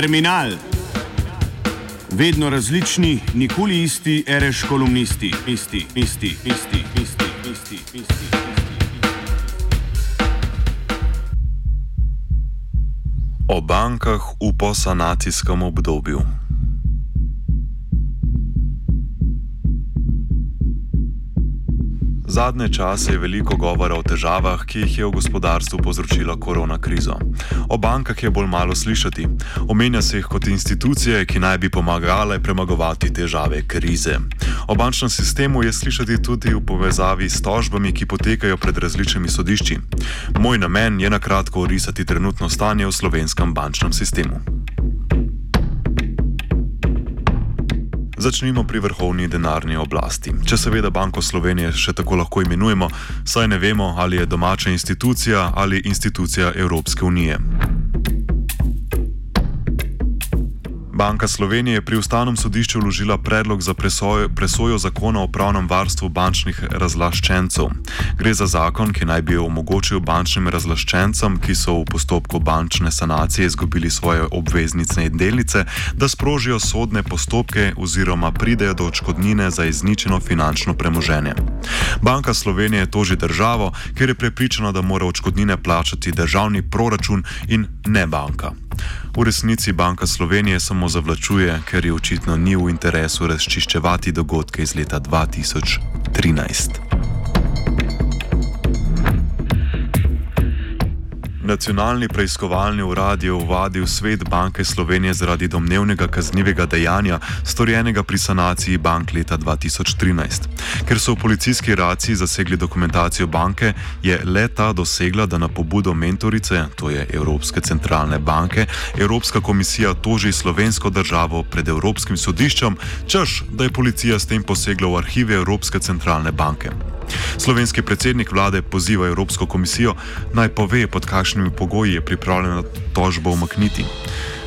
Terminal. Vedno različni, nikoli isti, reš kolumnisti, isti, isti, isti, isti, isti, isti. O bankah v posanacijskem obdobju. Zadnje čase je veliko govora o težavah, ki jih je v gospodarstvu povzročila korona kriza. O bankah je bolj malo slišati. Omenja se jih kot institucije, ki naj bi pomagale premagovati težave krize. O bančnem sistemu je slišati tudi v povezavi s tožbami, ki potekajo pred različnimi sodišči. Moj namen je na kratko orisati trenutno stanje v slovenskem bančnem sistemu. Začnimo pri vrhovni denarni oblasti. Če seveda Banko Slovenije še tako lahko imenujemo, saj ne vemo, ali je domača institucija ali institucija Evropske unije. Banka Slovenije je pri ustavnem sodišču vložila predlog za presojo, presojo zakona o pravnem varstvu bančnih razlaščencev. Gre za zakon, ki naj bi omogočil bančnim razlaščencem, ki so v postopku bančne sanacije izgubili svoje obveznice in delnice, da sprožijo sodne postopke oziroma pridejo do odškodnine za izničeno finančno premoženje. Banka Slovenije toži državo, ker je prepričana, da mora odškodnine plačati državni proračun in ne banka. V resnici Banka Slovenije samo zavlačuje, ker je očitno ni v interesu razčiščevati dogodke iz leta 2013. Nacionalni preiskovalni urad je uvadil svet Banke Slovenije zaradi domnevnega kaznivega dejanja, storjenega pri sanaciji bank leta 2013. Ker so v policijski raciji zasegli dokumentacijo banke, je leta dosegla, da na pobudo mentorice, to je Evropske centralne banke, Evropska komisija toži slovensko državo pred Evropskim sodiščem, čež da je policija s tem posegla v arhive Evropske centralne banke. Slovenski predsednik vlade poziva Evropsko komisijo naj pove, pod kakšnimi pogoji je pripravljena tožbo umakniti.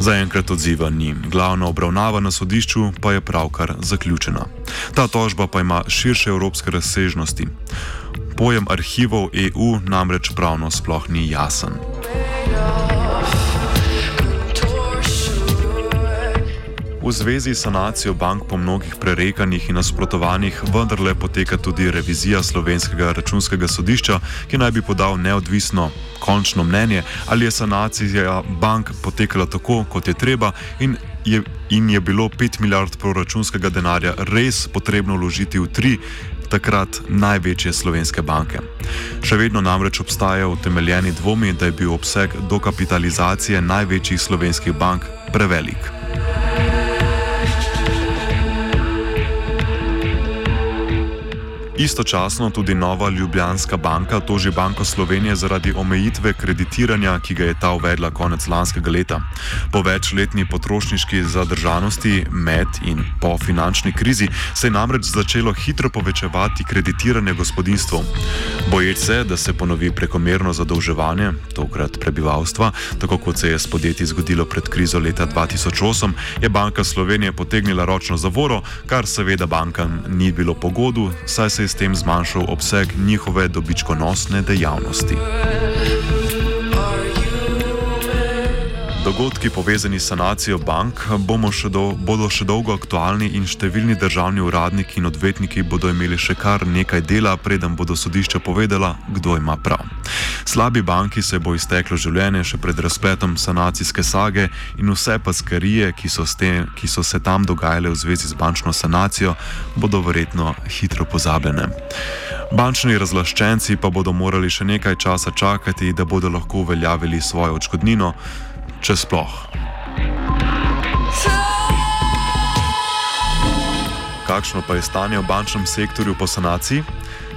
Zaenkrat odziva ni, glavna obravnava na sodišču pa je pravkar zaključena. Ta tožba pa ima širše evropske razsežnosti. Pojem arhivov EU namreč pravno sploh ni jasen. V zvezi s sanacijo bank po mnogih prerekanjih in nasprotovanjih vendarle poteka tudi revizija slovenskega računskega sodišča, ki naj bi podal neodvisno končno mnenje, ali je sanacija bank potekala tako, kot je treba in je, in je bilo 5 milijard proračunskega denarja res potrebno vložiti v tri takrat največje slovenske banke. Še vedno namreč obstajajo utemeljeni dvomi, da je bil obseg dokapitalizacije največjih slovenskih bank prevelik. Istočasno tudi nova Ljubljanska banka toži Banko Slovenije zaradi omejitve kreditiranja, ki ga je ta uvedla konec lanskega leta. Po večletni potrošniški zadržanosti med in po finančni krizi se je namreč začelo hitro povečevati kreditiranje gospodinstvom. Boječ se, da se ponovi prekomerno zadolževanje, tokrat prebivalstva, tako kot se je s podjetji zgodilo pred krizo leta 2008, je Banka Slovenije potegnila ročno zavoro, kar seveda bankam ni bilo pogodu, saj se je s tem zmanjšal obseg njihove dobičkonosne dejavnosti. Dogodki povezani s sanacijo bank še do, bodo še dolgo aktualni in številni državni uradniki in odvetniki bodo imeli še kar nekaj dela, preden bodo sodišča povedala, kdo ima prav. Slabi banki se bo izteklo življenje še pred razpletom sanacijske sage in vse paskarije, ki so, te, ki so se tam dogajale v zvezi z bančno sanacijo, bodo verjetno hitro pozabljene. Bančni razlaščenci pa bodo morali še nekaj časa čakati, da bodo lahko uveljavili svojo odškodnino če sploh. Kakšno pa je stanje v bančnem sektorju po sanaciji?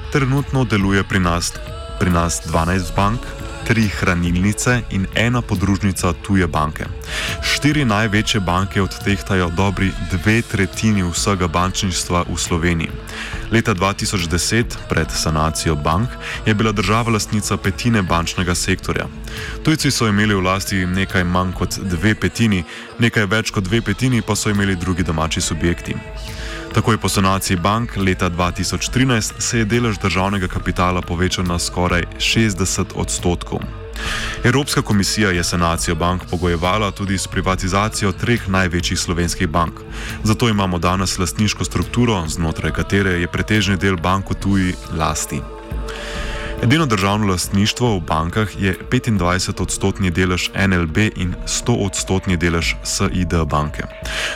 Trenutno deluje pri nas, pri nas 12 bank, tri hranilnice in ena podružnica tuje banke. Štiri največje banke odtehtajo dobri dve tretjini vsega bančništva v Sloveniji. Leta 2010, pred sanacijo bank, je bila država lastnica petine bančnega sektorja. Tujci so imeli v lasti nekaj manj kot dve petini, nekaj več kot dve petini pa so imeli drugi domači subjekti. Takoj po sanaciji bank leta 2013 se je delež državnega kapitala povečal na skoraj 60 odstotkov. Evropska komisija je sanacijo bank pogojevala tudi s privatizacijo treh največjih slovenskih bank. Zato imamo danes lastniško strukturo, znotraj katere je pretežni del bank v tuji lasti. Edino državno lastništvo v bankah je 25-odstotni delež NLB in 100-odstotni delež SID banke.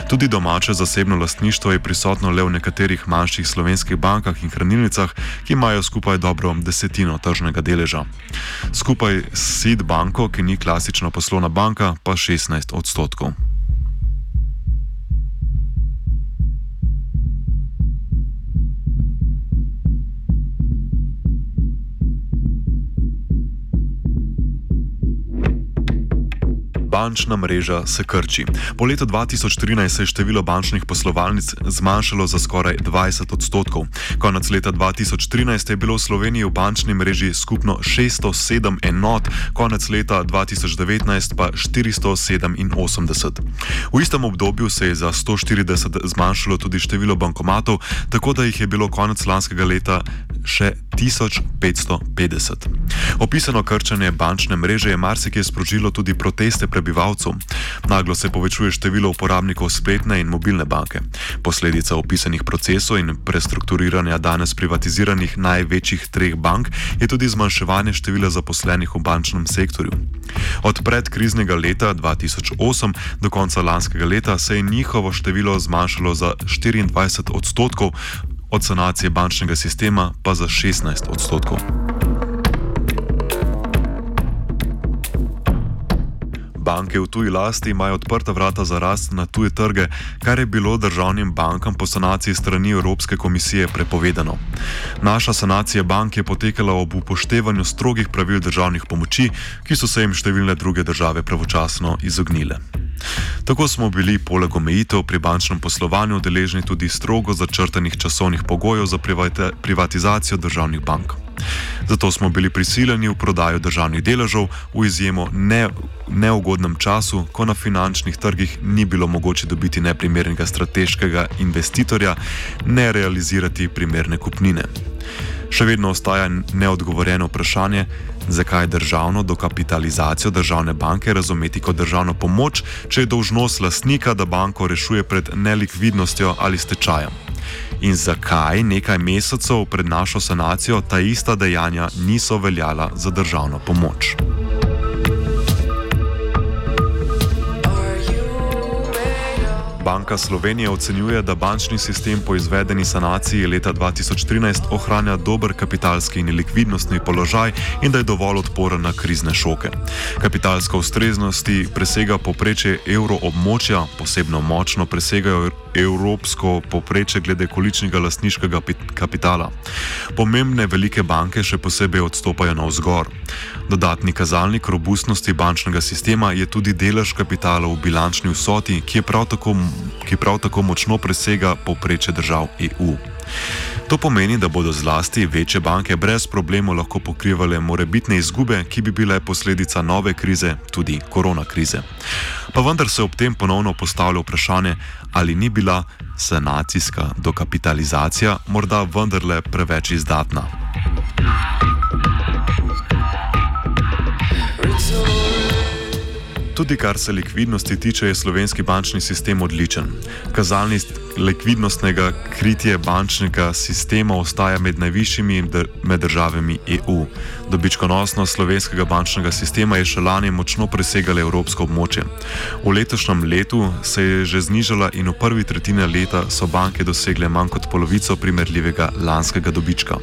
Tudi domače zasebno lastništvo je prisotno le v nekaterih manjših slovenskih bankah in hranilnicah, ki imajo skupaj dobro desetino tržnega deleža. Skupaj s SID banko, ki ni klasična poslovna banka, pa 16 odstotkov. Bančna mreža se krči. Po letu 2013 se je število bančnih poslovalnic zmanjšalo za skoraj 20 odstotkov. Konec leta 2013 je bilo v Sloveniji v bančni mreži skupno 607 enot, konec leta 2019 pa 487. V istem obdobju se je za 140 zmanjšalo tudi število bankomatov, tako da jih je bilo konec lanskega leta še 1550. Opisano krčanje bančne mreže je marsikaj sprožilo tudi proteste prebivalcev. Naglo se povečuje število uporabnikov spletne in mobilne banke. Posledica opisanih procesov in prestrukturiranja danes privatiziranih največjih treh bank je tudi zmanjševanje števila zaposlenih v bančnem sektorju. Od predkriznega leta 2008 do konca lanskega leta se je njihovo število zmanjšalo za 24 odstotkov, od sanacije bančnega sistema pa za 16 odstotkov. Banke v tuji lasti imajo odprta vrata za rast na tuje trge, kar je bilo državnim bankam po sanaciji strani Evropske komisije prepovedano. Naša sanacija bank je potekala ob upoštevanju strogih pravil državnih pomoči, ki so se jim številne druge države pravočasno izognile. Tako smo bili poleg omejitev pri bančnem poslovanju deležni tudi strogo začrtanih časovnih pogojev za privatizacijo državnih bank. Zato smo bili prisiljeni v prodajo državnih deležev v izjemo ne, neugodnem času, ko na finančnih trgih ni bilo mogoče dobiti neprimernega strateškega investitorja, ne realizirati primerne kupnine. Še vedno ostaja neodgovorjeno vprašanje, zakaj državno dokapitalizacijo državne banke razumeti kot državno pomoč, če je dolžnost lastnika, da banko rešuje pred nelikvidnostjo ali stečajem. In zakaj nekaj mesecev pred našo sanacijo ta ista dejanja niso veljala za državno pomoč. Banka Slovenije ocenjuje, da bančni sistem po izvedeni sanaciji leta 2013 ohranja dober kapitalski in likvidnostni položaj in da je dovolj odporen na krizne šoke. Kapitalska ustreznosti presega poprečje evroobmočja, posebno močno presegajo evropsko poprečje glede količnega lastniškega kapitala. Pomembne velike banke še posebej odstopajo na vzgor. Dodatni kazalnik robustnosti bančnega sistema je tudi delež kapitala v bilančni vsoti, ki, prav tako, ki prav tako močno presega povprečje držav EU. To pomeni, da bodo zlasti večje banke brez problemov lahko pokrivale morebitne izgube, ki bi bile posledica nove krize, tudi korona krize. Pa vendar se ob tem ponovno postavlja vprašanje, ali ni bila sanacijska dokapitalizacija morda vendarle preveč izdatna. Tudi kar se likvidnosti tiče, je slovenski bančni sistem odličen. Kazalnik likvidnostnega kritja bančnega sistema ostaja med najvišjimi med državami EU. Dobičkonosnost slovenskega bančnega sistema je še lani močno presegala evropsko območje. V letošnjem letu se je že znižala in v prvi tretjini leta so banke dosegle manj kot polovico primerljivega lanskega dobička.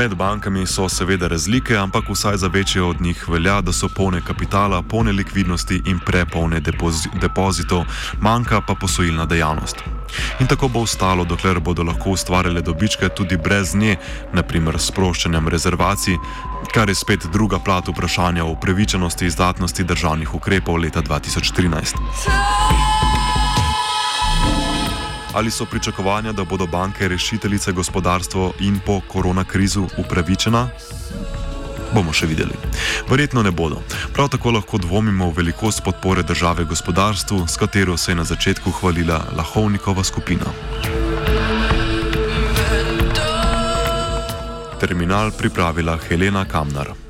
Med bankami so seveda razlike, ampak vsaj za večje od njih velja, da so polne kapitala, polne likvidnosti in prepolne depozitov, manjka pa posojilna dejavnost. In tako bo ostalo, dokler bodo lahko ustvarjale dobičke tudi brez nje, naprimer s sproščanjem rezervacij, kar je spet druga plat vprašanja o upravičenosti izdatnosti državnih ukrepov leta 2013. Ali so pričakovanja, da bodo banke rešiteljice gospodarstva in po koronakrizu upravičena? Bomo še videli. Verjetno ne bodo. Prav tako lahko dvomimo v velikost podpore države gospodarstvu, s katero se je na začetku hvalila Lahovnikova skupina. terminal pripravila Helena Kamnar.